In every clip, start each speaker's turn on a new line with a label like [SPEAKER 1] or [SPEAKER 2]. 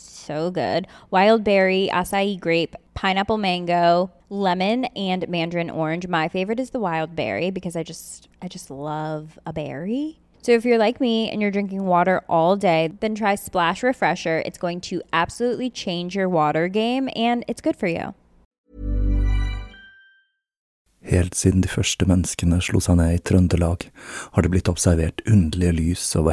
[SPEAKER 1] so good. Wild berry, acai grape, pineapple mango, lemon, and mandarin orange. My favorite is the wild berry because I just I just love a berry. So if you're like me and you're drinking water all day, then try Splash Refresher. It's going to absolutely change your water game and it's good for you.
[SPEAKER 2] Helt siden de første menneskene slo seg ned i Trøndelag, har det blitt observert underlige lys over.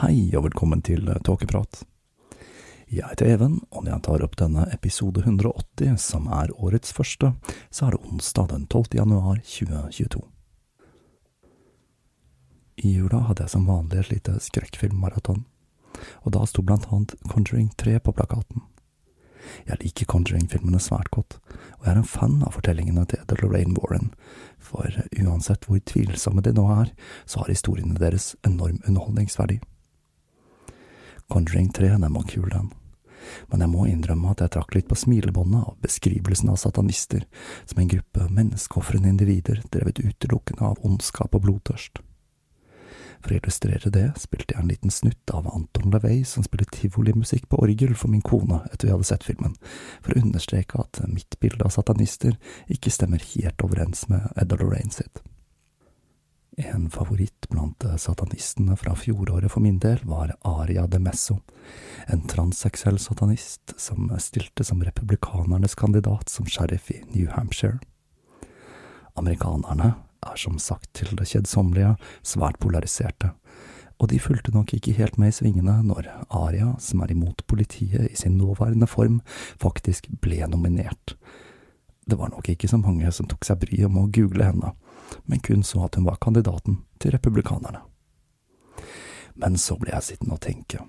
[SPEAKER 2] Hei og velkommen til Tåkeprat. Jeg heter Even, og når jeg tar opp denne episode 180, som er årets første, så er det onsdag den 12. januar 2022. I jula hadde jeg som vanlig et lite skrekkfilmmaraton, og da sto blant annet Conjuring 3 på plakaten. Jeg liker Conjuring-filmene svært godt, og jeg er en fan av fortellingene til Edel Lorraine Warren, for uansett hvor tvilsomme de nå er, så har historiene deres enorm underholdningsverdi. Conjuring 3, den var kul, den. Men jeg må innrømme at jeg trakk litt på smilebåndet av beskrivelsen av satanister som en gruppe menneskeofrende individer drevet utelukkende av ondskap og blodtørst. For å illustrere det spilte jeg en liten snutt av Anton LaVey som spiller tivolimusikk på orgel for min kone etter vi hadde sett filmen, for å understreke at mitt bilde av satanister ikke stemmer helt overens med Edda Lorraine sitt. En favoritt blant satanistene fra fjoråret for min del var Aria de Messo, en transseksuell satanist som stilte som republikanernes kandidat som sheriff i New Hampshire. Amerikanerne er som sagt til det kjedsommelige svært polariserte, og de fulgte nok ikke helt med i svingene når Aria, som er imot politiet i sin nåværende form, faktisk ble nominert. Det var nok ikke så mange som tok seg bryet om å google henne, men kun så at hun var kandidaten til republikanerne. Men så ble jeg sittende og tenke.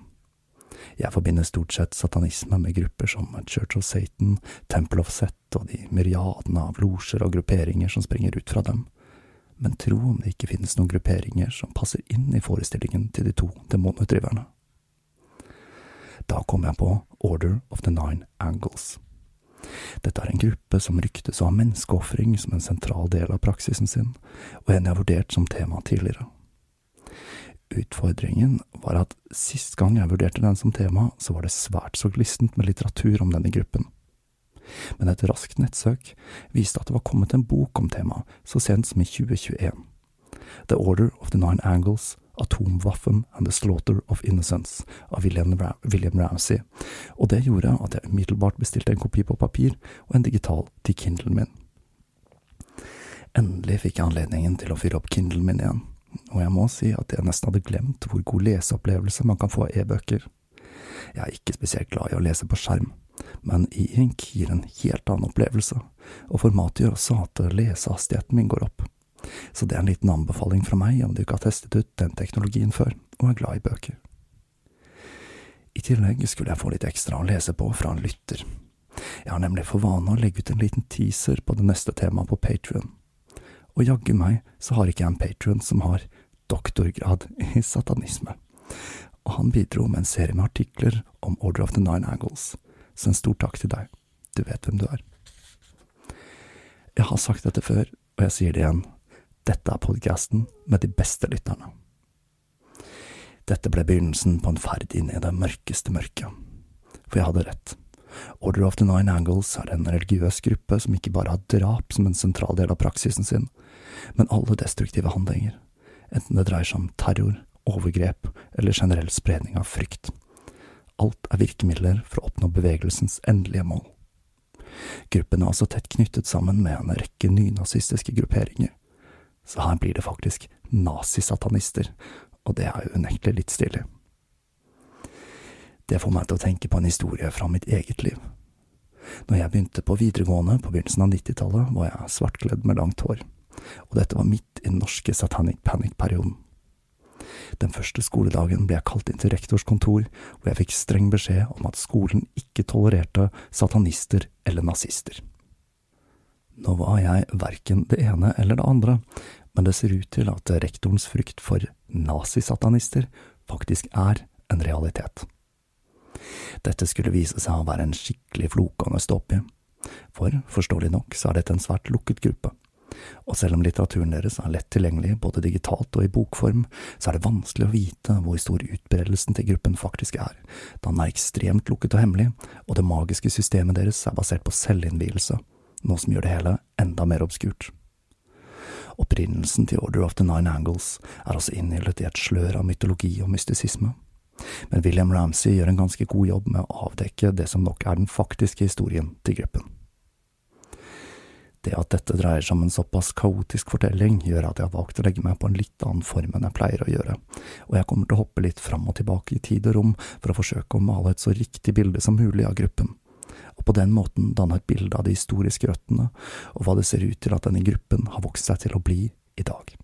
[SPEAKER 2] Jeg forbinder stort sett satanisme med grupper som Church of Satan, Temple of Set og de myriadene av losjer og grupperinger som springer ut fra dem, men tro om det ikke finnes noen grupperinger som passer inn i forestillingen til de to demonutdriverne. Da kom jeg på Order of the Nine Angles. Dette er en gruppe som ryktes å ha menneskeofring som en sentral del av praksisen sin, og en jeg har vurdert som tema tidligere. Utfordringen var at sist gang jeg vurderte den som tema, så var det svært så glissent med litteratur om denne gruppen. Men et raskt nettsøk viste at det var kommet en bok om temaet så sent som i 2021. The Order of the Nine Angles, Atomwaffen and the Slaughter of Innocence av William, Ra William Ramsey, og det gjorde at jeg umiddelbart bestilte en kopi på papir og en digital til Kindlen min. Endelig fikk jeg anledningen til å fyre opp Kindlen min igjen, og jeg må si at jeg nesten hadde glemt hvor god leseopplevelse man kan få av e-bøker. Jeg er ikke spesielt glad i å lese på skjerm, men e-ink gir en helt annen opplevelse, og formatet gjør også at lesehastigheten min går opp. Så det er en liten anbefaling fra meg om du ikke har testet ut den teknologien før, og er glad i bøker. I tillegg skulle jeg få litt ekstra å lese på fra en lytter. Jeg har nemlig for vane å legge ut en liten teaser på det neste temaet på Patrion. Og jaggu meg så har ikke jeg en Patrion som har doktorgrad i satanisme. Og han bidro med en serie med artikler om Order of the Nine Angles, så en stor takk til deg. Du vet hvem du er. Jeg har sagt dette før, og jeg sier det igjen. Dette er podkasten med de beste lytterne. Dette ble begynnelsen på en ferd inn i det mørkeste mørket. For jeg hadde rett. Order of the Nine Angles er en religiøs gruppe som ikke bare har drap som en sentral del av praksisen sin, men alle destruktive handlinger, enten det dreier seg om terror, overgrep eller generell spredning av frykt. Alt er virkemidler for å oppnå bevegelsens endelige mål. Gruppen er altså tett knyttet sammen med en rekke nynazistiske grupperinger, så her blir det faktisk nazisatanister, og det er jo unektelig litt stilig. Det får meg til å tenke på en historie fra mitt eget liv. Når jeg begynte på videregående på begynnelsen av 90-tallet, var jeg svartkledd med langt hår, og dette var midt i den norske satanic panic-perioden. Den første skoledagen ble jeg kalt inn til rektors kontor, hvor jeg fikk streng beskjed om at skolen ikke tolererte satanister eller nazister. Nå var jeg verken det ene eller det andre, men det ser ut til at rektorens frykt for nazisatanister faktisk er en realitet. Dette skulle vise seg å være en skikkelig flokende stå for forståelig nok så er dette en svært lukket gruppe, og selv om litteraturen deres er lett tilgjengelig både digitalt og i bokform, så er det vanskelig å vite hvor stor utbredelsen til gruppen faktisk er, da den er ekstremt lukket og hemmelig, og det magiske systemet deres er basert på selvinnvielse, noe som gjør det hele enda mer obskurt. Opprinnelsen til Order of the Nine Angles er altså innhyllet i et slør av mytologi og mystisisme. Men William Ramsey gjør en ganske god jobb med å avdekke det som nok er den faktiske historien til gruppen. Det at dette dreier seg om en såpass kaotisk fortelling, gjør at jeg har valgt å legge meg på en litt annen form enn jeg pleier å gjøre, og jeg kommer til å hoppe litt fram og tilbake i tid og rom for å forsøke å male et så riktig bilde som mulig av gruppen, og på den måten danne et bilde av de historiske røttene og hva det ser ut til at denne gruppen har vokst seg til å bli i dag.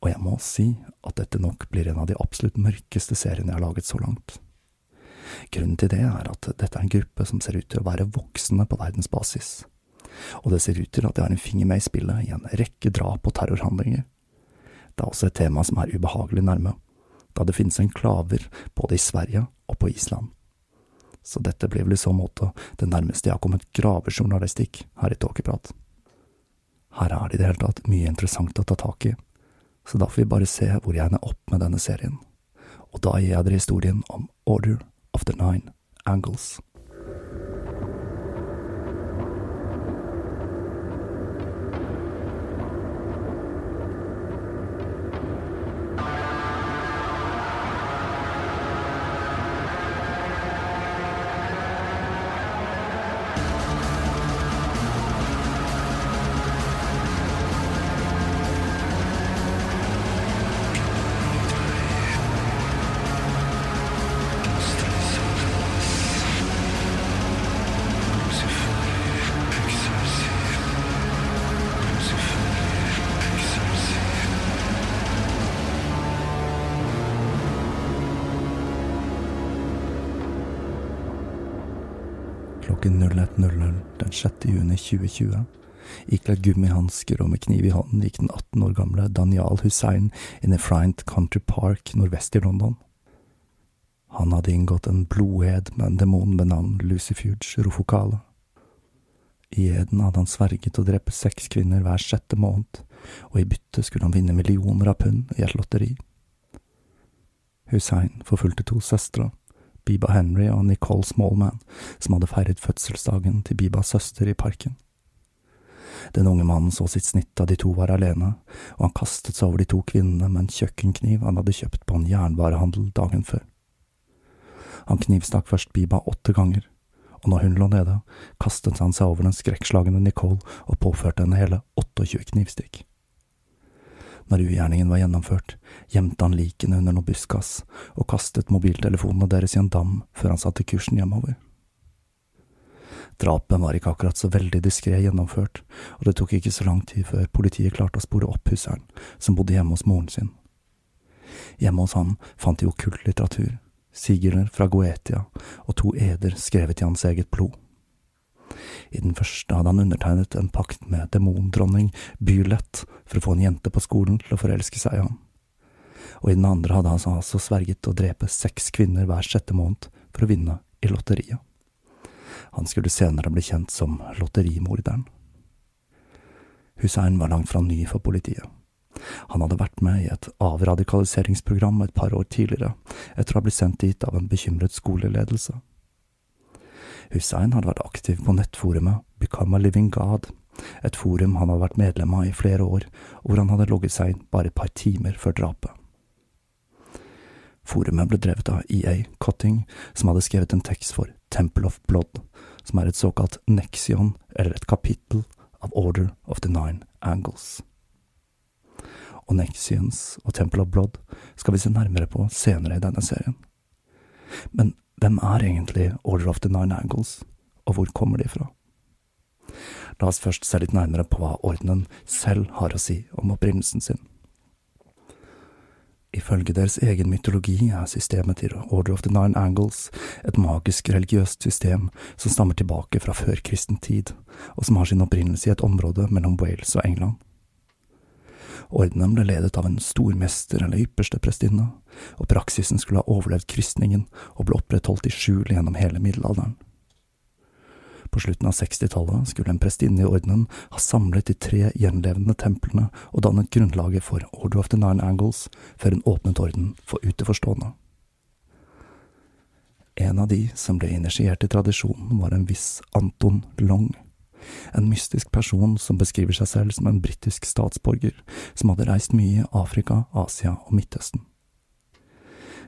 [SPEAKER 2] Og jeg må si at dette nok blir en av de absolutt mørkeste seriene jeg har laget så langt. Grunnen til det er at dette er en gruppe som ser ut til å være voksende på verdensbasis, og det ser ut til at de har en finger med i spillet i en rekke drap og terrorhandlinger. Det er også et tema som er ubehagelig nærme, da det finnes enklaver både i Sverige og på Island. Så dette blir vel i så måte det nærmeste jeg har kommet gravejournalistikk her i Tåkeprat. Her er det i det hele tatt mye interessant å ta tak i, så da får vi bare se hvor jeg ender opp med denne serien. Og da gir jeg dere historien om Order of the Nine Angles. Klokken 01.00 den 6. juni 2020, ikledd gummihansker og med kniv i hånden, gikk den 18 år gamle Daniel Hussein inn i Friant Country Park nordvest i London. Han hadde inngått en bloded med en demon ved navn Lucifuge Rufocale. I eden hadde han sverget å drepe seks kvinner hver sjette måned, og i bytte skulle han vinne millioner av pund i et lotteri. Hussein forfulgte to søstre, Biba Henry og Nicole Smallman, som hadde feiret fødselsdagen til Bibas søster i parken. Den unge mannen så sitt snitt da de to var alene, og han kastet seg over de to kvinnene med en kjøkkenkniv han hadde kjøpt på en jernvarehandel dagen før. Han knivstakk først Biba åtte ganger, og når hun lå nede, kastet han seg over den skrekkslagne Nicole og påførte henne hele 28 knivstikk. Når ugjerningen var gjennomført, gjemte han likene under noe buskas og kastet mobiltelefonene deres i en dam før han satte kursen hjemover. Drapet var ikke akkurat så veldig diskré gjennomført, og det tok ikke så lang tid før politiet klarte å spore opp husseren, som bodde hjemme hos moren sin. Hjemme hos han fant de okkult litteratur, sigler fra Goetia og to eder skrevet i hans eget blod. I den første hadde han undertegnet en pakt med demondronning Bylett for å få en jente på skolen til å forelske seg i ham. Og i den andre hadde han altså sverget å drepe seks kvinner hver sjette måned for å vinne i lotteriet. Han skulle senere bli kjent som lotterimorderen. Hussein var langt fra ny for politiet. Han hadde vært med i et avradikaliseringsprogram et par år tidligere, etter å ha blitt sendt dit av en bekymret skoleledelse. Hussein hadde vært aktiv på nettforumet Become a Living God, et forum han hadde vært medlem av i flere år, hvor han hadde logget seg inn bare et par timer før drapet. Forumet ble drevet av EA Cotting, som hadde skrevet en tekst for Temple of Blood, som er et såkalt nexion, eller et kapittel, av Order of the Nine Angles. Og Nexions og Temple of Blood skal vi se nærmere på senere i denne serien. Men hvem er egentlig Order of the Nine Angles, og hvor kommer de fra? La oss først se litt nærmere på hva ordenen selv har å si om opprinnelsen sin. Ifølge deres egen mytologi er systemet til Order of the Nine Angles et magisk religiøst system som stammer tilbake fra førkristen tid, og som har sin opprinnelse i et område mellom Wales og England. Ordenen ble ledet av en stormester eller ypperste prestinne, og praksisen skulle ha overlevd kristningen og ble opprettholdt i skjul gjennom hele middelalderen. På slutten av 60-tallet skulle en prestinne i ordenen ha samlet de tre gjenlevende templene og dannet grunnlaget for Order of the Nine Angles, før hun åpnet orden for utenforstående. En av de som ble initiert i tradisjonen, var en viss Anton Long en mystisk person som beskriver seg selv som en britisk statsborger som hadde reist mye i Afrika, Asia og Midtøsten.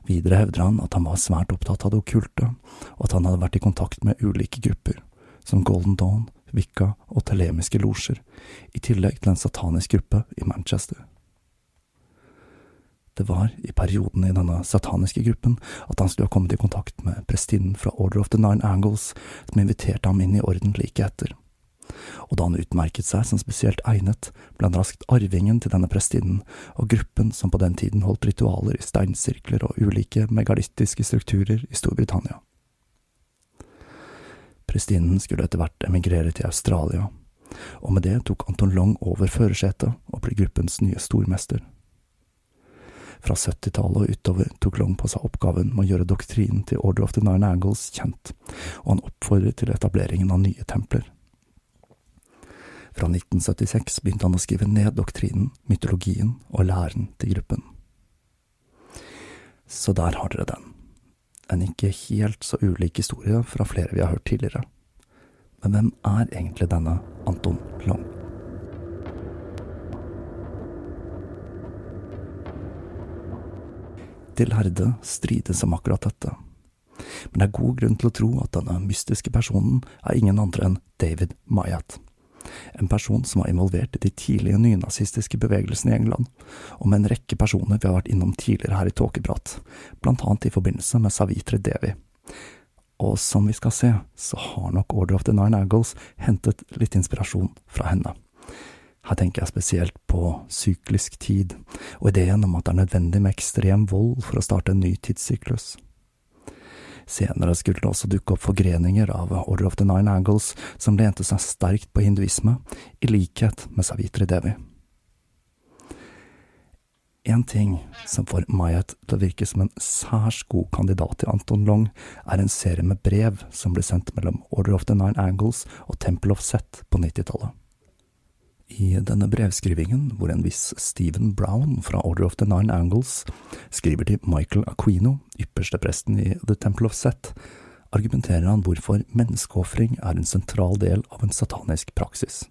[SPEAKER 2] Videre hevder han at han var svært opptatt av det okkulte, og at han hadde vært i kontakt med ulike grupper, som Golden Dawn, Wicca og telemiske losjer, i tillegg til en satanisk gruppe i Manchester. Det var i perioden i denne sataniske gruppen at han skulle ha kommet i kontakt med prestinnen fra Order of the Nine Angles, som inviterte ham inn i orden like etter og da han utmerket seg som spesielt egnet, ble han raskt arvingen til denne prestinnen og gruppen som på den tiden holdt ritualer i steinsirkler og ulike megalittiske strukturer i Storbritannia. Prestinnen skulle etter hvert emigrere til Australia, og med det tok Anton Long over førersetet og ble gruppens nye stormester. Fra 70-tallet og utover tok Long på seg oppgaven med å gjøre doktrinen til Order of the Nine Angles kjent, og han oppfordret til etableringen av nye templer. Fra 1976 begynte han å skrive ned doktrinen, mytologien og læren til gruppen. Så der har dere den. En ikke helt så ulik historie fra flere vi har hørt tidligere. Men hvem er egentlig denne Anton Long? De lærde strides om akkurat dette, men det er god grunn til å tro at denne mystiske personen er ingen andre enn David Mayat en person som var involvert i de tidlige nynazistiske bevegelsene i England, og med en rekke personer vi har vært innom tidligere her i Tåkeprat, blant annet i forbindelse med Savitre Devi. Og som vi skal se, så har nok Order of the Nine Angles hentet litt inspirasjon fra henne. Her tenker jeg spesielt på syklisk tid, og ideen om at det er nødvendig med ekstrem vold for å starte en ny tidssyklus. Senere skulle det også dukke opp forgreninger av Order of the Nine Angles som lente seg sterkt på hinduisme, i likhet med Savitri Devi. En ting som får Mayat til å virke som en særs god kandidat til Anton Long, er en serie med brev som ble sendt mellom Order of the Nine Angles og Temple of Set på 90-tallet. I denne brevskrivingen, hvor en viss Stephen Brown fra Order of the Nine Angles skriver til Michael Aquino, ypperste presten i The Temple of Set, argumenterer han hvorfor menneskeofring er en sentral del av en satanisk praksis.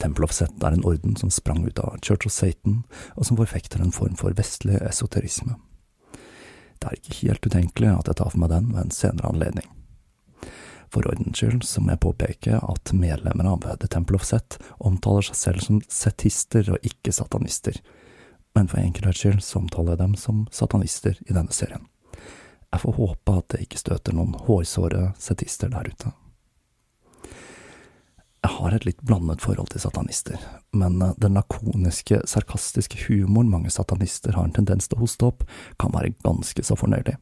[SPEAKER 2] Temple of Set er en orden som sprang ut av Church of Satan, og som forfekter en form for vestlig esoterisme. Det er ikke helt utenkelig at jeg tar for meg den ved en senere anledning. For ordens skyld så må jeg påpeke at medlemmer av The Temple of Set omtaler seg selv som setister og ikke satanister, men for enkelhets skyld så omtaler jeg dem som satanister i denne serien. Jeg får håpe at det ikke støter noen hårsåre setister der ute. Jeg har et litt blandet forhold til satanister, men den lakoniske, sarkastiske humoren mange satanister har en tendens til å hoste opp, kan være ganske så fornøyelig.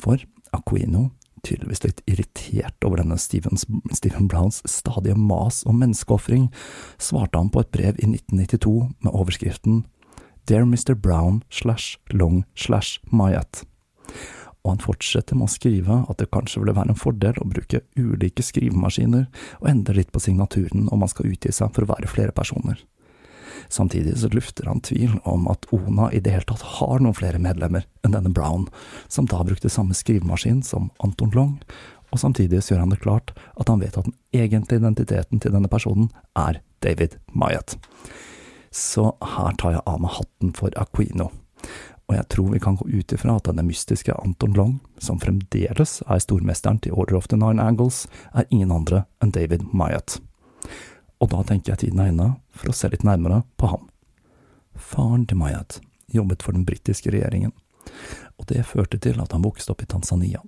[SPEAKER 2] For Aquino, tydeligvis litt irritert over denne Stevens, Stephen Browns stadige mas om menneskeofring, svarte han på et brev i 1992 med overskriften Dear Mr. Brown slash long slash Mayat og han fortsetter med å skrive at det kanskje ville være en fordel å bruke ulike skrivemaskiner og endre litt på signaturen om man skal utgi seg for å være flere personer. Samtidig så lufter han tvil om at Ona i det hele tatt har noen flere medlemmer enn denne Brown, som da brukte samme skrivemaskin som Anton Long, og samtidig så gjør han det klart at han vet at den egentlige identiteten til denne personen er David Mayat. Så her tar jeg av meg hatten for Aquino og jeg tror vi kan gå ut ifra at denne mystiske Anton Long, som fremdeles er stormesteren til Order of the Nine Angles, er ingen andre enn David Myatt. Og da tenker jeg tiden er inne for å se litt nærmere på ham. Faren til Mayat jobbet for den britiske regjeringen, og det førte til at han vokste opp i Tanzania.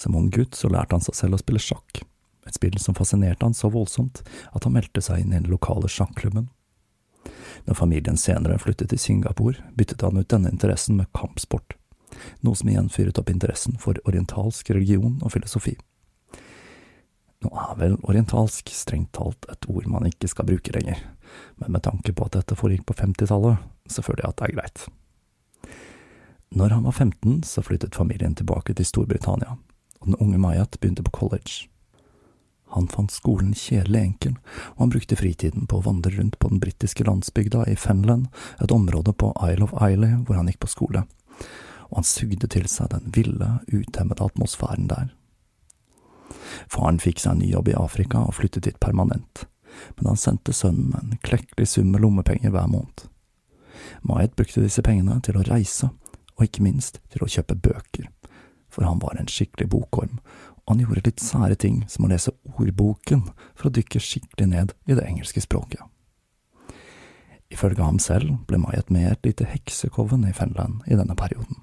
[SPEAKER 2] Som ung gutt så lærte han seg selv å spille sjakk, et spill som fascinerte han så voldsomt at han meldte seg inn i den lokale sjakklubben når familien senere flyttet til Singapore, byttet han ut denne interessen med kampsport, noe som igjen fyret opp interessen for orientalsk religion og filosofi. Nå er vel orientalsk strengt talt et ord man ikke skal bruke lenger, men med tanke på at dette foregikk på 50-tallet, så føler jeg at det er greit. Når han var 15, så flyttet familien tilbake til Storbritannia, og den unge Mayat begynte på college. Han fant skolen kjedelig enkel, og han brukte fritiden på å vandre rundt på den britiske landsbygda i Fenland, et område på Isle of Islay hvor han gikk på skole, og han sugde til seg den ville, utemmede atmosfæren der. Faren fikk seg en ny jobb i Afrika og flyttet dit permanent, men han sendte sønnen en klekkelig sum med lommepenger hver måned. Mayet brukte disse pengene til å reise, og ikke minst til å kjøpe bøker, for han var en skikkelig bokorm, og han gjorde litt sære ting som å lese ordboken for å dykke skikkelig ned i det engelske språket. Ifølge ham selv ble Mayet med et lite heksekoven i Fenland i denne perioden.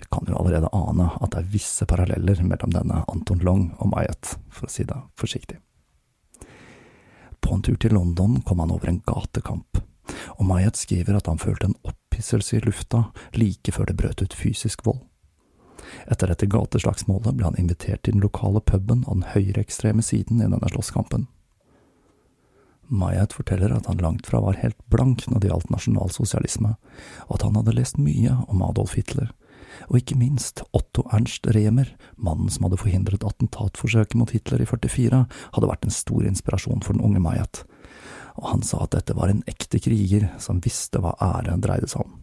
[SPEAKER 2] Vi kan jo allerede ane at det er visse paralleller mellom denne Anton Long og Mayet, for å si det forsiktig. På en tur til London kom han over en gatekamp, og Mayet skriver at han følte en opphisselse i lufta like før det brøt ut fysisk vold. Etter dette gateslagsmålet ble han invitert til den lokale puben av den høyreekstreme siden i denne slåsskampen. Mayet forteller at han langt fra var helt blank når det gjaldt nasjonalsosialisme, og at han hadde lest mye om Adolf Hitler, og ikke minst Otto Ernst Rehmer, mannen som hadde forhindret attentatforsøket mot Hitler i 44, hadde vært en stor inspirasjon for den unge Mayat, og han sa at dette var en ekte kriger som visste hva ære dreide seg om.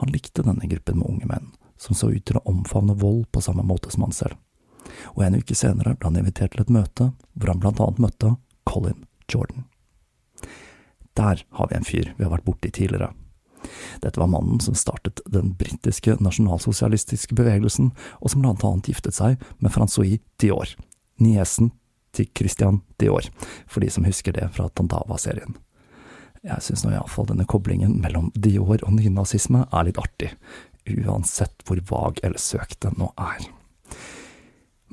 [SPEAKER 2] Han likte denne gruppen med unge menn, som så ut til å omfavne vold på samme måte som han selv. Og en uke senere ble han invitert til et møte hvor han blant annet møtte Colin Jordan. Der har vi en fyr vi har vært borti tidligere. Dette var mannen som startet den britiske nasjonalsosialistiske bevegelsen, og som blant annet giftet seg med Francois Dior, niesen til Christian Dior, for de som husker det fra Tantava-serien. Jeg synes nå iallfall denne koblingen mellom Dior og nynazisme er litt artig, uansett hvor vag eller søkt den nå er.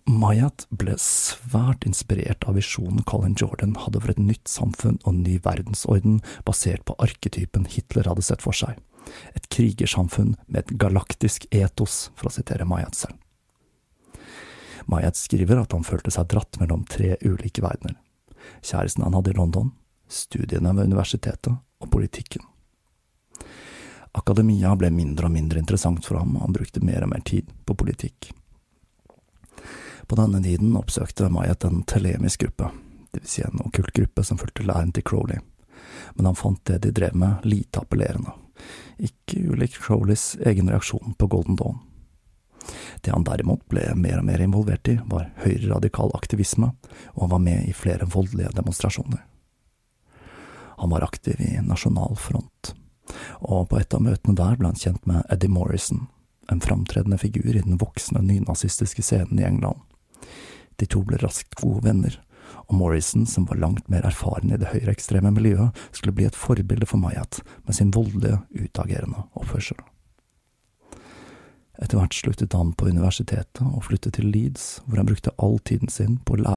[SPEAKER 2] Mayat ble svært inspirert av visjonen Colin Jordan hadde for et nytt samfunn og ny verdensorden basert på arketypen Hitler hadde sett for seg, et krigersamfunn med et galaktisk etos, for å sitere Mayat selv. Mayat skriver at han følte seg dratt mellom tre ulike verdener, kjæresten han hadde i London, studiene ved universitetet og politikken. Akademia ble mindre og mindre interessant for ham, og han brukte mer og mer tid på politikk. På denne tiden oppsøkte Mayat en telemisk gruppe, vil si en okkult gruppe som fulgte læren til Crowley, men han fant det de drev med lite appellerende, ikke ulik Crowleys egen reaksjon på Golden Dawn. Det han derimot ble mer og mer involvert i, var høyreradikal aktivisme, og han var med i flere voldelige demonstrasjoner. Han var aktiv i Nasjonal Front, og på et av møtene der ble han kjent med Eddie Morrison, en framtredende figur i den voksne nynazistiske scenen i England. De to ble raskt gode venner, og Morrison, som var langt mer erfaren i det høyreekstreme miljøet, skulle bli et forbilde for Mayat med sin voldelige, utagerende oppførsel. Etter hvert sluttet han på universitetet og flyttet til Leeds, hvor han brukte all tiden sin på å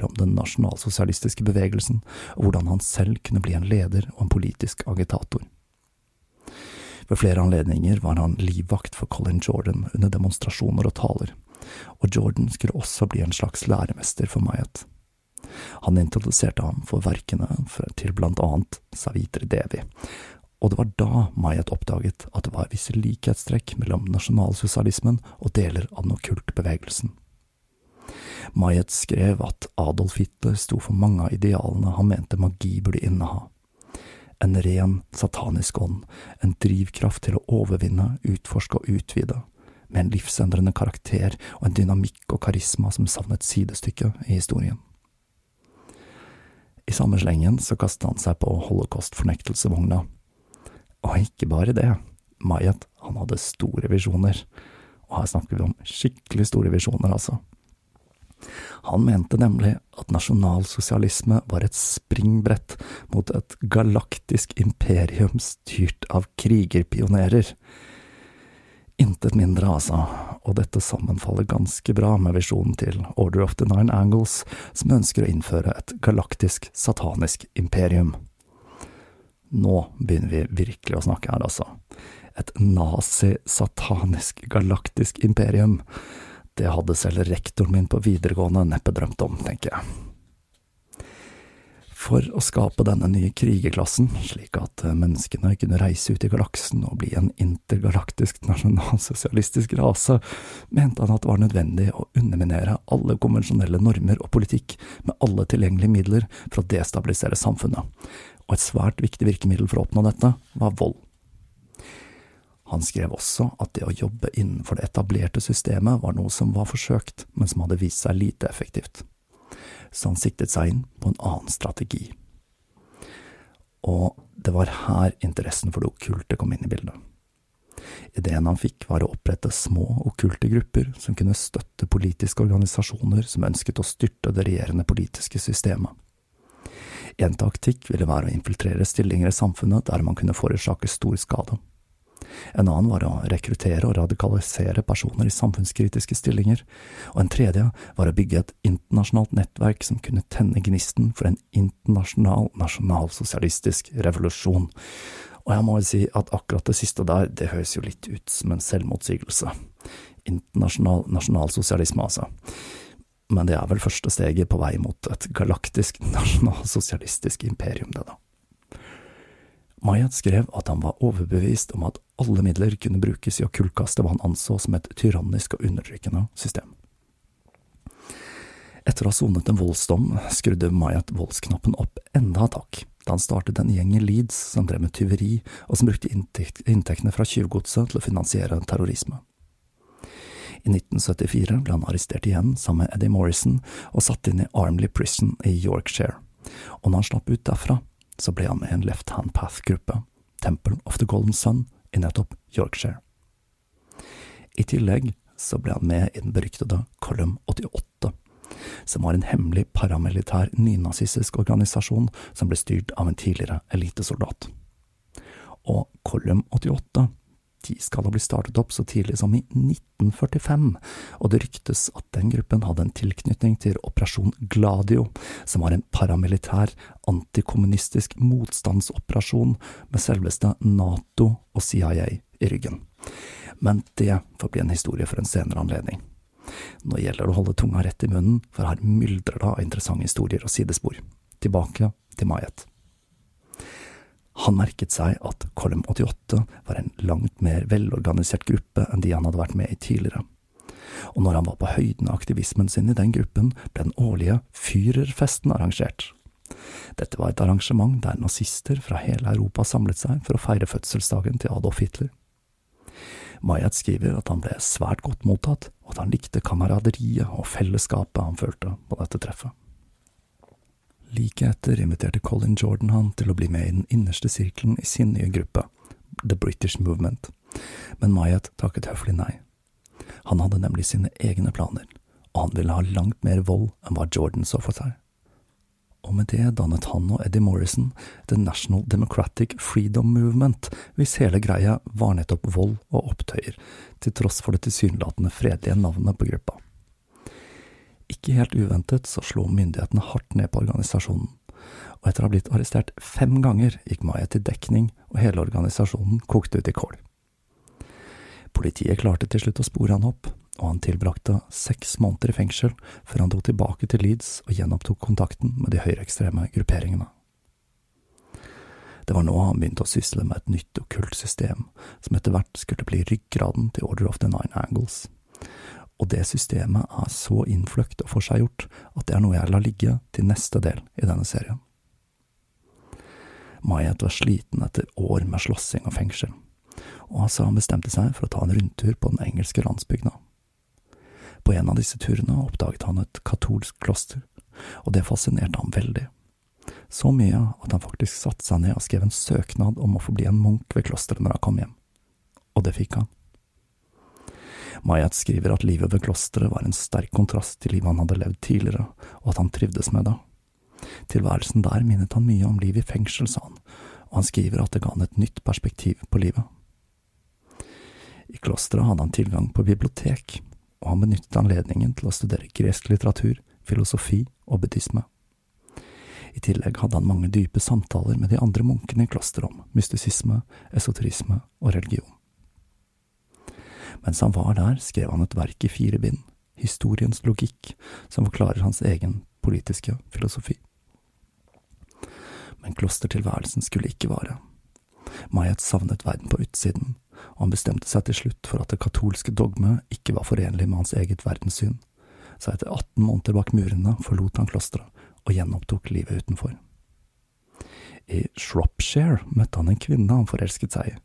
[SPEAKER 2] Om den nasjonalsosialistiske bevegelsen, og hvordan han selv kunne bli en leder og en politisk agitator. Ved flere anledninger var han livvakt for Colin Jordan under demonstrasjoner og taler, og Jordan skulle også bli en slags læremester for Mayat. Han introduserte ham for verkene til blant annet Savitri Devi, og det var da Mayat oppdaget at det var visse likhetstrekk mellom nasjonalsosialismen og deler av den okkulte bevegelsen. Mayet skrev at Adolf Hitler sto for mange av idealene han mente magi burde inneha. En ren, satanisk ånd, en drivkraft til å overvinne, utforske og utvide, med en livsendrende karakter og en dynamikk og karisma som savnet sidestykke i historien. I samme slengen så kastet han seg på holocaust-fornektelsevogna. Og ikke bare det, Mayet, han hadde store visjoner. Og her snakker vi om skikkelig store visjoner, altså. Han mente nemlig at nasjonalsosialisme var et springbrett mot et galaktisk imperium styrt av krigerpionerer. Intet mindre, altså, og dette sammenfaller ganske bra med visjonen til Order of the Nine Angles, som ønsker å innføre et galaktisk satanisk imperium. Nå begynner vi virkelig å snakke her, altså. Et nazi-satanisk galaktisk imperium. Det hadde selv rektoren min på videregående neppe drømt om, tenker jeg. For å skape denne nye krigerklassen, slik at menneskene kunne reise ut i galaksen og bli en intergalaktisk nasjonalsosialistisk rase, mente han at det var nødvendig å underminere alle konvensjonelle normer og politikk med alle tilgjengelige midler for å destabilisere samfunnet, og et svært viktig virkemiddel for å oppnå dette var vold. Han skrev også at det å jobbe innenfor det etablerte systemet var noe som var forsøkt, men som hadde vist seg lite effektivt. Så han siktet seg inn på en annen strategi. Og det var her interessen for det okkulte kom inn i bildet. Ideen han fikk var å opprette små okkulte grupper som kunne støtte politiske organisasjoner som ønsket å styrte det regjerende politiske systemet. En taktikk ville være å infiltrere stillinger i samfunnet der man kunne forårsake stor skade. En annen var å rekruttere og radikalisere personer i samfunnskritiske stillinger, og en tredje var å bygge et internasjonalt nettverk som kunne tenne gnisten for en internasjonal nasjonalsosialistisk revolusjon. Og jeg må jo si at akkurat det siste der, det høres jo litt ut som en selvmotsigelse. Internasjonal nasjonalsosialisme, altså. Men det er vel første steget på vei mot et galaktisk nasjonalsosialistisk imperium, det, da. Mayat skrev at han var overbevist om at alle midler kunne brukes i å kullkaste hva han anså som et tyrannisk og undertrykkende system. Etter å ha sonet en voldsdom skrudde Mayat voldsknappen opp enda et hakk da han startet en gjeng i Leeds som drev med tyveri, og som brukte inntektene fra tjuvgodset til å finansiere terrorisme. I 1974 ble han arrestert igjen sammen med Eddie Morrison og satt inn i Armley Prison i Yorkshire, og når han slapp ut derfra, så ble han med i en Left Hand Path-gruppe, Temple of the Golden Sun, i nettopp Yorkshire. I tillegg så ble han med i den beryktede Column 88, som var en hemmelig paramilitær nynazistisk organisasjon som ble styrt av en tidligere elitesoldat. Og Column 88 de skal ha blitt startet opp så tidlig som i 1945, og det ryktes at den gruppen hadde en tilknytning til Operasjon Gladio, som var en paramilitær, antikommunistisk motstandsoperasjon med selveste Nato og CIA i ryggen. Men det får bli en historie for en senere anledning. Nå gjelder det å holde tunga rett i munnen, for her myldrer det av interessante historier og sidespor. Tilbake til Mayet. Han merket seg at Column 88 var en langt mer velorganisert gruppe enn de han hadde vært med i tidligere. Og når han var på høyden av aktivismen sin i den gruppen, ble den årlige Führerfesten arrangert. Dette var et arrangement der nazister fra hele Europa samlet seg for å feire fødselsdagen til Adolf Hitler. Mayat skriver at han ble svært godt mottatt, og at han likte kameraderiet og fellesskapet han følte på dette treffet. Like etter inviterte Colin Jordan han til å bli med i den innerste sirkelen i sin nye gruppe, The British Movement, men Mayat takket høflig nei. Han hadde nemlig sine egne planer, og han ville ha langt mer vold enn hva Jordan så for seg og med det dannet han og Eddie Morrison The National Democratic Freedom Movement, hvis hele greia var nettopp vold og opptøyer, til tross for det tilsynelatende fredelige navnet på gruppa. Ikke helt uventet så slo myndighetene hardt ned på organisasjonen, og etter å ha blitt arrestert fem ganger gikk Maya til dekning, og hele organisasjonen kokte ut i kål. Politiet klarte til slutt å spore han opp, og han tilbrakte seks måneder i fengsel før han dro tilbake til Leeds og gjenopptok kontakten med de høyreekstreme grupperingene. Det var nå han begynte å sysle med et nytt okkult system, som etter hvert skulle bli ryggraden til Order of the Nine Angles. Og det systemet er så innfløkt og forseggjort at det er noe jeg lar ligge til neste del i denne serien. Mayet var sliten etter år med slåssing og fengsel, og han bestemte seg for å ta en rundtur på den engelske landsbygda. På en av disse turene oppdaget han et katolsk kloster, og det fascinerte ham veldig. Så mye at han faktisk satte seg ned og skrev en søknad om å få bli en munk ved klosteret når han kom hjem. Og det fikk han. Mayat skriver at livet ved klosteret var en sterk kontrast til livet han hadde levd tidligere, og at han trivdes med det. Tilværelsen der minnet han mye om livet i fengsel, sa han, og han skriver at det ga han et nytt perspektiv på livet. I klosteret hadde han tilgang på bibliotek, og han benyttet anledningen til å studere gresk litteratur, filosofi og buddhisme. I tillegg hadde han mange dype samtaler med de andre munkene i klosteret om mystisisme, esoterisme og religion. Mens han var der, skrev han et verk i fire bind, Historiens logikk, som forklarer hans egen politiske filosofi. Men klostertilværelsen skulle ikke vare. Mayet savnet verden på utsiden, og han bestemte seg til slutt for at det katolske dogmet ikke var forenlig med hans eget verdenssyn, så etter 18 måneder bak murene forlot han klosteret og gjenopptok livet utenfor. I Shropshire møtte han en kvinne han forelsket seg i,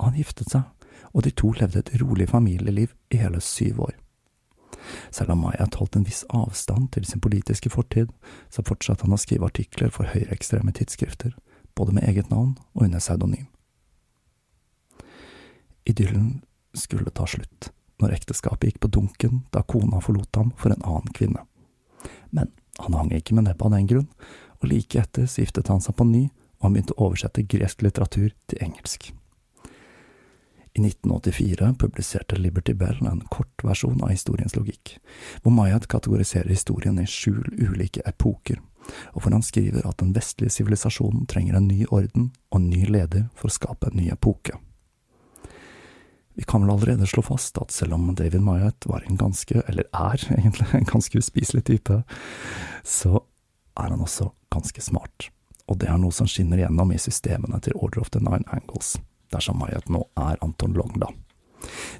[SPEAKER 2] og han giftet seg, og de to levde et rolig familieliv i hele syv år. Selv om Mayat holdt en viss avstand til sin politiske fortid, så fortsatte han å skrive artikler for høyreekstreme tidsskrifter, både med eget navn og under pseudonym. Idyllen skulle ta slutt når ekteskapet gikk på dunken da kona forlot ham for en annen kvinne. Men han hang ikke med nebbet av den grunn, og like etter så giftet han seg på ny, og han begynte å oversette gresk litteratur til engelsk. I 1984 publiserte Liberty Bell en kortversjon av historiens logikk, hvor Mayat kategoriserer historien i sju ulike epoker, og hvor han skriver at den vestlige sivilisasjonen trenger en ny orden og en ny leder for å skape en ny epoke. Vi kan vel allerede slå fast at selv om David Mayat var en ganske, eller er egentlig, en ganske uspiselig type, så er han også ganske smart, og det er noe som skinner igjennom i systemene til Order of the Nine Angles, dersom Mayat nå er Anton Long, da.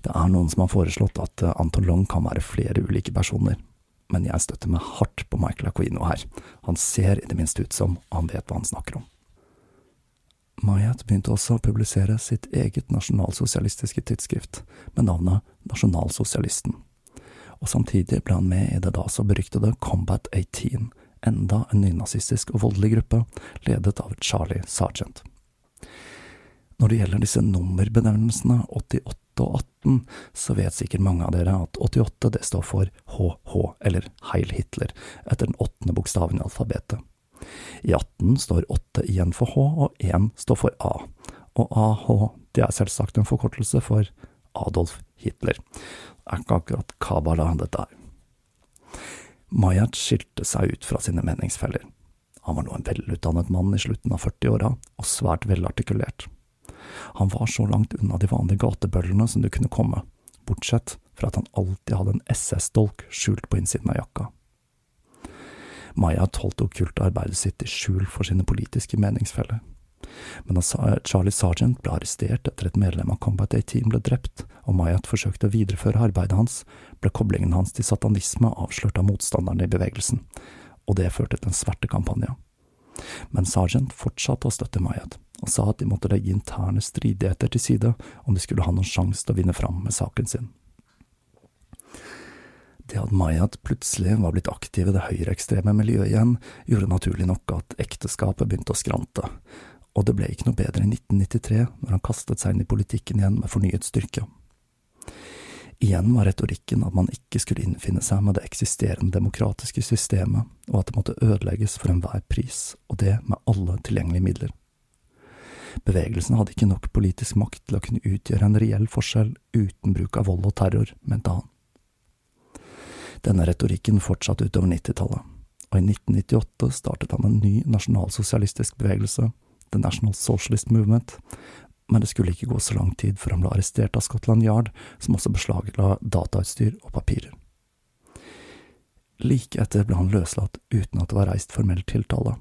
[SPEAKER 2] Det er noen som har foreslått at eh, Anton Long kan være flere ulike personer, men jeg støtter meg hardt på Michael Aquino her. Han ser i det minste ut som han vet hva han snakker om. Mayat begynte også å publisere sitt eget nasjonalsosialistiske tidsskrift, med navnet Nasjonalsosialisten. Og samtidig ble han med i det da så beryktede Combat 18, enda en nynazistisk og voldelig gruppe, ledet av Charlie Sergeant. Når det gjelder disse nummerbenevnelsene 88 og 18, så vet sikkert mange av dere at 88 det står for HH, eller Heil Hitler, etter den åttende bokstaven i alfabetet. I 18 står 8 igjen for H, og 1 står for A. Og AH det er selvsagt en forkortelse for Adolf Hitler. Det er ikke akkurat Kabala dette er. Mayat skilte seg ut fra sine meningsfeller. Han var nå en velutdannet mann i slutten av 40-åra, og svært velartikulert. Han var så langt unna de vanlige gatebøllene som det kunne komme, bortsett fra at han alltid hadde en SS-dolk skjult på innsiden av jakka. Maya holdt okkulte arbeidet sitt i skjul for sine politiske meningsfeller. Men da Charlie Sergeant ble arrestert etter et medlem av Combat 18 ble drept, og Mayat forsøkte å videreføre arbeidet hans, ble koblingen hans til satanisme avslørt av motstanderne i bevegelsen, og det førte til en svertekampanje. Men Sergeant fortsatte å støtte Mayat, og sa at de måtte legge interne stridigheter til side om de skulle ha noen sjanse til å vinne fram med saken sin. Det at Mayat plutselig var blitt aktiv i det høyreekstreme miljøet igjen, gjorde naturlig nok at ekteskapet begynte å skrante, og det ble ikke noe bedre i 1993, når han kastet seg inn i politikken igjen med fornyet styrke. Igjen var retorikken at man ikke skulle innfinne seg med det eksisterende demokratiske systemet, og at det måtte ødelegges for enhver pris, og det med alle tilgjengelige midler. Bevegelsen hadde ikke nok politisk makt til å kunne utgjøre en reell forskjell uten bruk av vold og terror, mente han. Denne retorikken fortsatte utover 90-tallet, og i 1998 startet han en ny nasjonalsosialistisk bevegelse, The National Socialist Movement, men det skulle ikke gå så lang tid før han ble arrestert av Scotland Yard, som også beslagla datautstyr og papirer. Like etter ble han løslatt uten at det var reist formell tiltale.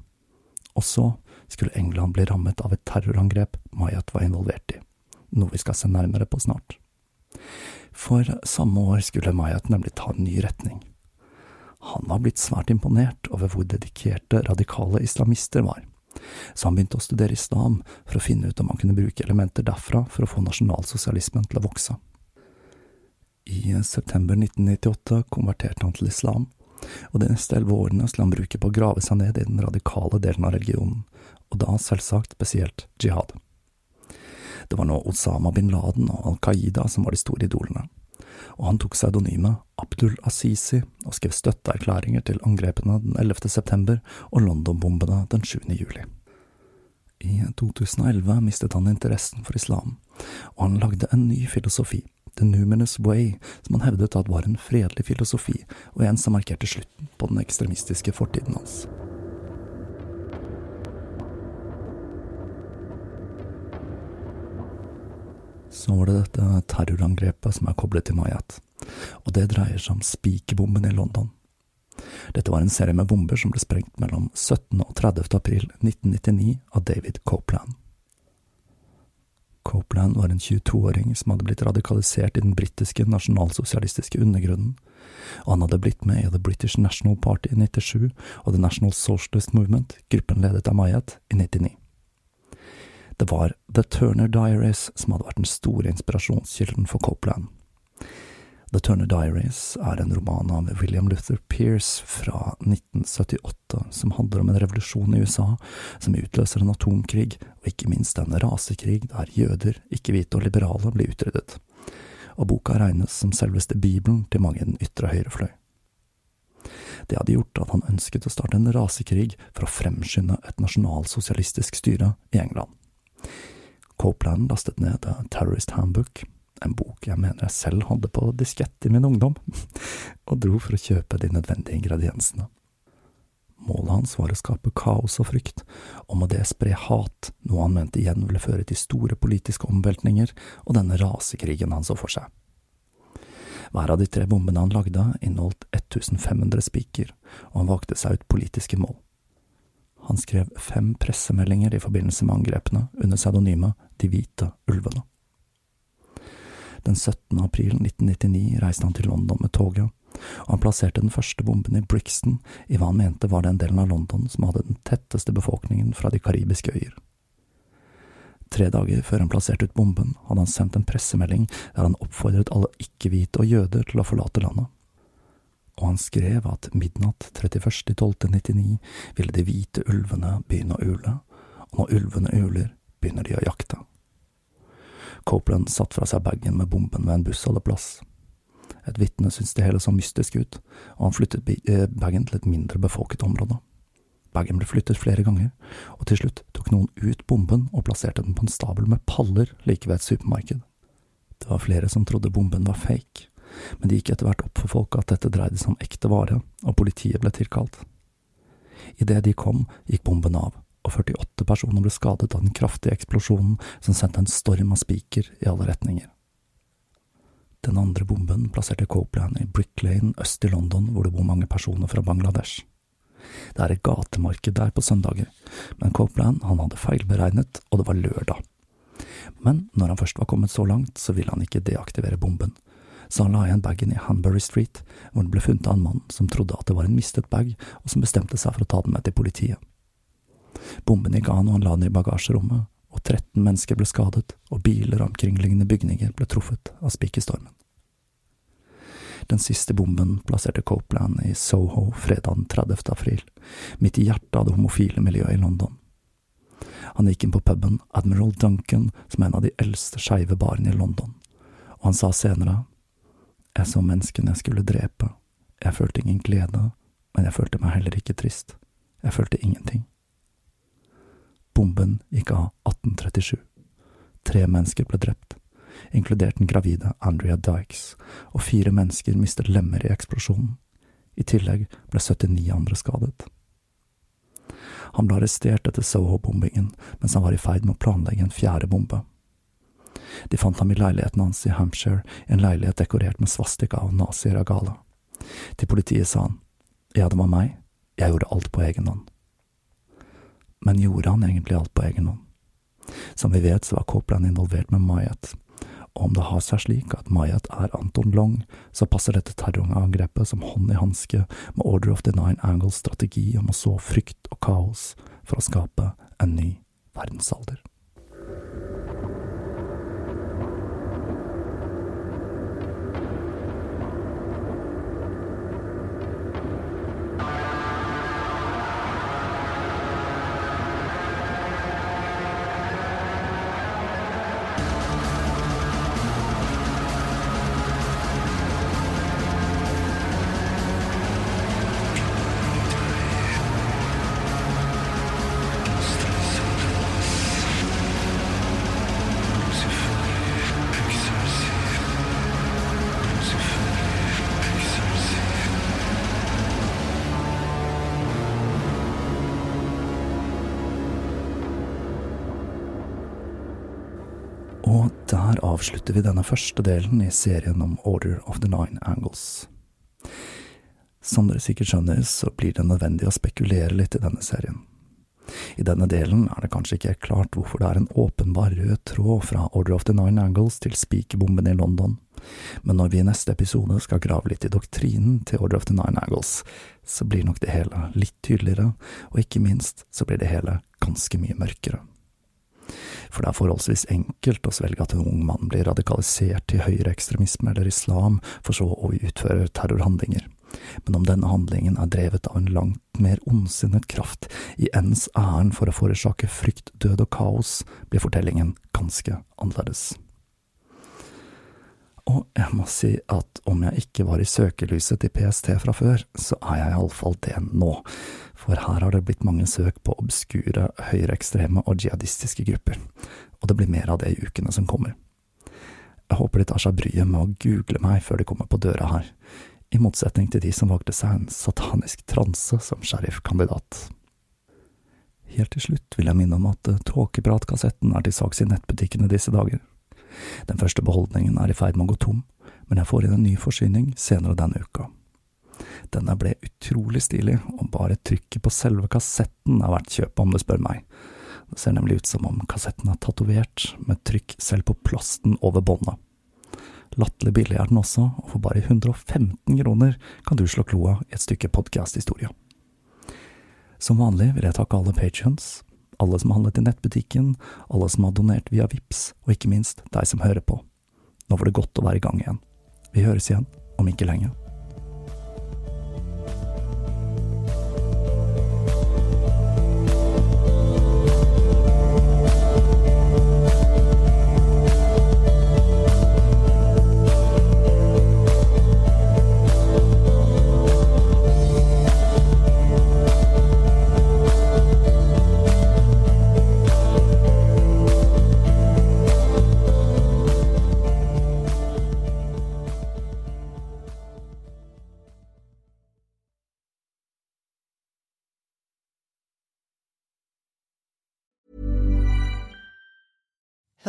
[SPEAKER 2] Og så skulle England bli rammet av et terrorangrep Mayat var involvert i, noe vi skal se nærmere på snart. For samme år skulle Mayat nemlig ta en ny retning. Han var blitt svært imponert over hvor dedikerte radikale islamister var, så han begynte å studere islam for å finne ut om han kunne bruke elementer derfra for å få nasjonalsosialismen til å vokse. I september 1998 konverterte han til islam, og de neste elleve årene skulle han bruke på å grave seg ned i den radikale delen av religionen, og da selvsagt spesielt jihad. Det var nå Osama bin Laden og Al Qaida som var de store idolene, og han tok pseudonymet Abdul Asisi og skrev støtteerklæringer til angrepene den 11. september og London-bombene den 7. juli. I 2011 mistet han interessen for islam, og han lagde en ny filosofi, The Numinous Way, som han hevdet at var en fredelig filosofi, og en som markerte slutten på den ekstremistiske fortiden hans. Så var det dette terrorangrepet som er koblet til Mayat, og det dreier seg om spikerbomben i London. Dette var en serie med bomber som ble sprengt mellom 17. og 30. april 1999 av David Copeland. Copeland var en 22-åring som hadde blitt radikalisert i den britiske nasjonalsosialistiske undergrunnen, og han hadde blitt med i The British National Party i 97 og The National Socialist Movement, gruppen ledet av Mayat, i 99. Det var The Turner Diaries som hadde vært den store inspirasjonskilden for Copeland. The Turner Diaries er en roman av William Luther Pierce fra 1978 som handler om en revolusjon i USA som utløser en atomkrig, og ikke minst en rasekrig der jøder, ikke-hvite og liberale blir utryddet. Og boka regnes som selveste bibelen til mange i den ytre høyrefløy. Det hadde gjort at han ønsket å starte en rasekrig for å fremskynde et nasjonalsosialistisk styre i England. Copeland lastet ned A Terrorist Handbook, en bok jeg mener jeg selv hadde på diskett i min ungdom, og dro for å kjøpe de nødvendige ingrediensene. Målet hans var å skape kaos og frykt, og med det spre hat, noe han mente igjen ville føre til store politiske omveltninger og denne rasekrigen han så for seg. Hver av de tre bombene han lagde, inneholdt 1500 spiker, og han valgte seg ut politiske mål. Han skrev fem pressemeldinger i forbindelse med angrepene under pseudonymet De hvite ulvene. Den 17. april 1999 reiste han til London med toget, og han plasserte den første bomben i Brixton, i hva han mente var den delen av London som hadde den tetteste befolkningen fra de karibiske øyer. Tre dager før han plasserte ut bomben, hadde han sendt en pressemelding der han oppfordret alle ikke-hvite og jøder til å forlate landet. Og han skrev at midnatt 31.12.99 ville de hvite ulvene begynne å ule, og når ulvene uler, begynner de å jakte. Copeland satt fra seg bagen med bomben ved en bussholdeplass. Et vitne syntes det hele så mystisk ut, og han flyttet eh, bagen til et mindre befolket område. Bagen ble flyttet flere ganger, og til slutt tok noen ut bomben og plasserte den på en stabel med paller like ved et supermarked. Det var flere som trodde bomben var fake, men det gikk etter hvert opp for folk at dette dreide seg om ekte vare, og politiet ble tilkalt. Idet de kom, gikk bomben av, og 48 personer ble skadet av den kraftige eksplosjonen som sendte en storm av spiker i alle retninger. Den andre bomben plasserte Copeland i Brick Lane øst i London, hvor det bor mange personer fra Bangladesh. Det er et gatemarked der på søndager, men Copeland han hadde feilberegnet, og det var lørdag. Men når han først var kommet så langt, så ville han ikke deaktivere bomben, så han la igjen bagen i Hanbury Street, hvor den ble funnet av en mann som trodde at det var en mistet bag, og som bestemte seg for å ta den med til politiet. Bomben gikk an og han la den i bagasjerommet, og 13 mennesker ble skadet, og biler og omkringliggende bygninger ble truffet av spikerstormen. Den siste bomben plasserte Copeland i Soho fredag den 30. april, midt i hjertet av det homofile miljøet i London. Han gikk inn på puben Admiral Duncan, som er en av de eldste skeive barene i London, og han sa senere, Jeg så menneskene jeg skulle drepe, jeg følte ingen glede, men jeg følte meg heller ikke trist, jeg følte ingenting. Bomben gikk av 1837. Tre mennesker ble drept, inkludert den gravide Andrea Dykes, og fire mennesker mistet lemmer i eksplosjonen. I tillegg ble 79 andre skadet. Han ble arrestert etter Soho-bombingen mens han var i ferd med å planlegge en fjerde bombe. De fant ham i leiligheten hans i Hampshire, en leilighet dekorert med svastika og nazi-regala. Til politiet sa han, ja, det var meg, jeg gjorde alt på egen hånd men gjorde han egentlig alt på egen hånd? Som vi vet, så var Copeland involvert med Mayat, og om det har seg slik at Mayat er Anton Long, så passer dette terrorangrepet som hånd i hanske med Order of the Nine Angles strategi om å så frykt og kaos for å skape en ny verdensalder. Og der avslutter vi denne første delen i serien om Order of the Nine Angles. Som dere sikkert skjønner, så blir det nødvendig å spekulere litt i denne serien. I denne delen er det kanskje ikke klart hvorfor det er en åpenbar rød tråd fra Order of the Nine Angles til spikerbomben i London, men når vi i neste episode skal grave litt i doktrinen til Order of the Nine Angles, så blir nok det hele litt tydeligere, og ikke minst så blir det hele ganske mye mørkere for det er forholdsvis enkelt å svelge at en ung mann blir radikalisert til høyreekstremisme eller islam, for så å utføre terrorhandlinger. Men om denne handlingen er drevet av en langt mer ondsinnet kraft i ens æren for å forårsake frykt, død og kaos, blir fortellingen ganske annerledes. Og jeg må si at om jeg ikke var i søkelyset til PST fra før, så er jeg iallfall det nå, for her har det blitt mange søk på obskure, høyreekstreme og jihadistiske grupper, og det blir mer av det i ukene som kommer. Jeg håper de tar seg bryet med å google meg før de kommer på døra her. i motsetning til de som valgte seg en satanisk transe som sheriffkandidat. Helt til slutt vil jeg minne om at Tåkeprat-kassetten er til salgs i nettbutikkene disse dager. Den første beholdningen er i ferd med å gå tom, men jeg får inn en ny forsyning senere denne uka. Denne ble utrolig stilig, og bare trykket på selve kassetten er verdt kjøpet, om du spør meg. Det ser nemlig ut som om kassetten er tatovert med trykk selv på plasten over båndet. Latterlig billig er den også, og for bare 115 kroner kan du slå kloa i et stykke podkasthistorie. Som vanlig vil jeg takke alle patrions, alle som har handlet i nettbutikken, alle som har donert via VIPS, og ikke minst deg som hører på. Nå var det godt å være i gang igjen. Vi høres igjen om ikke lenge.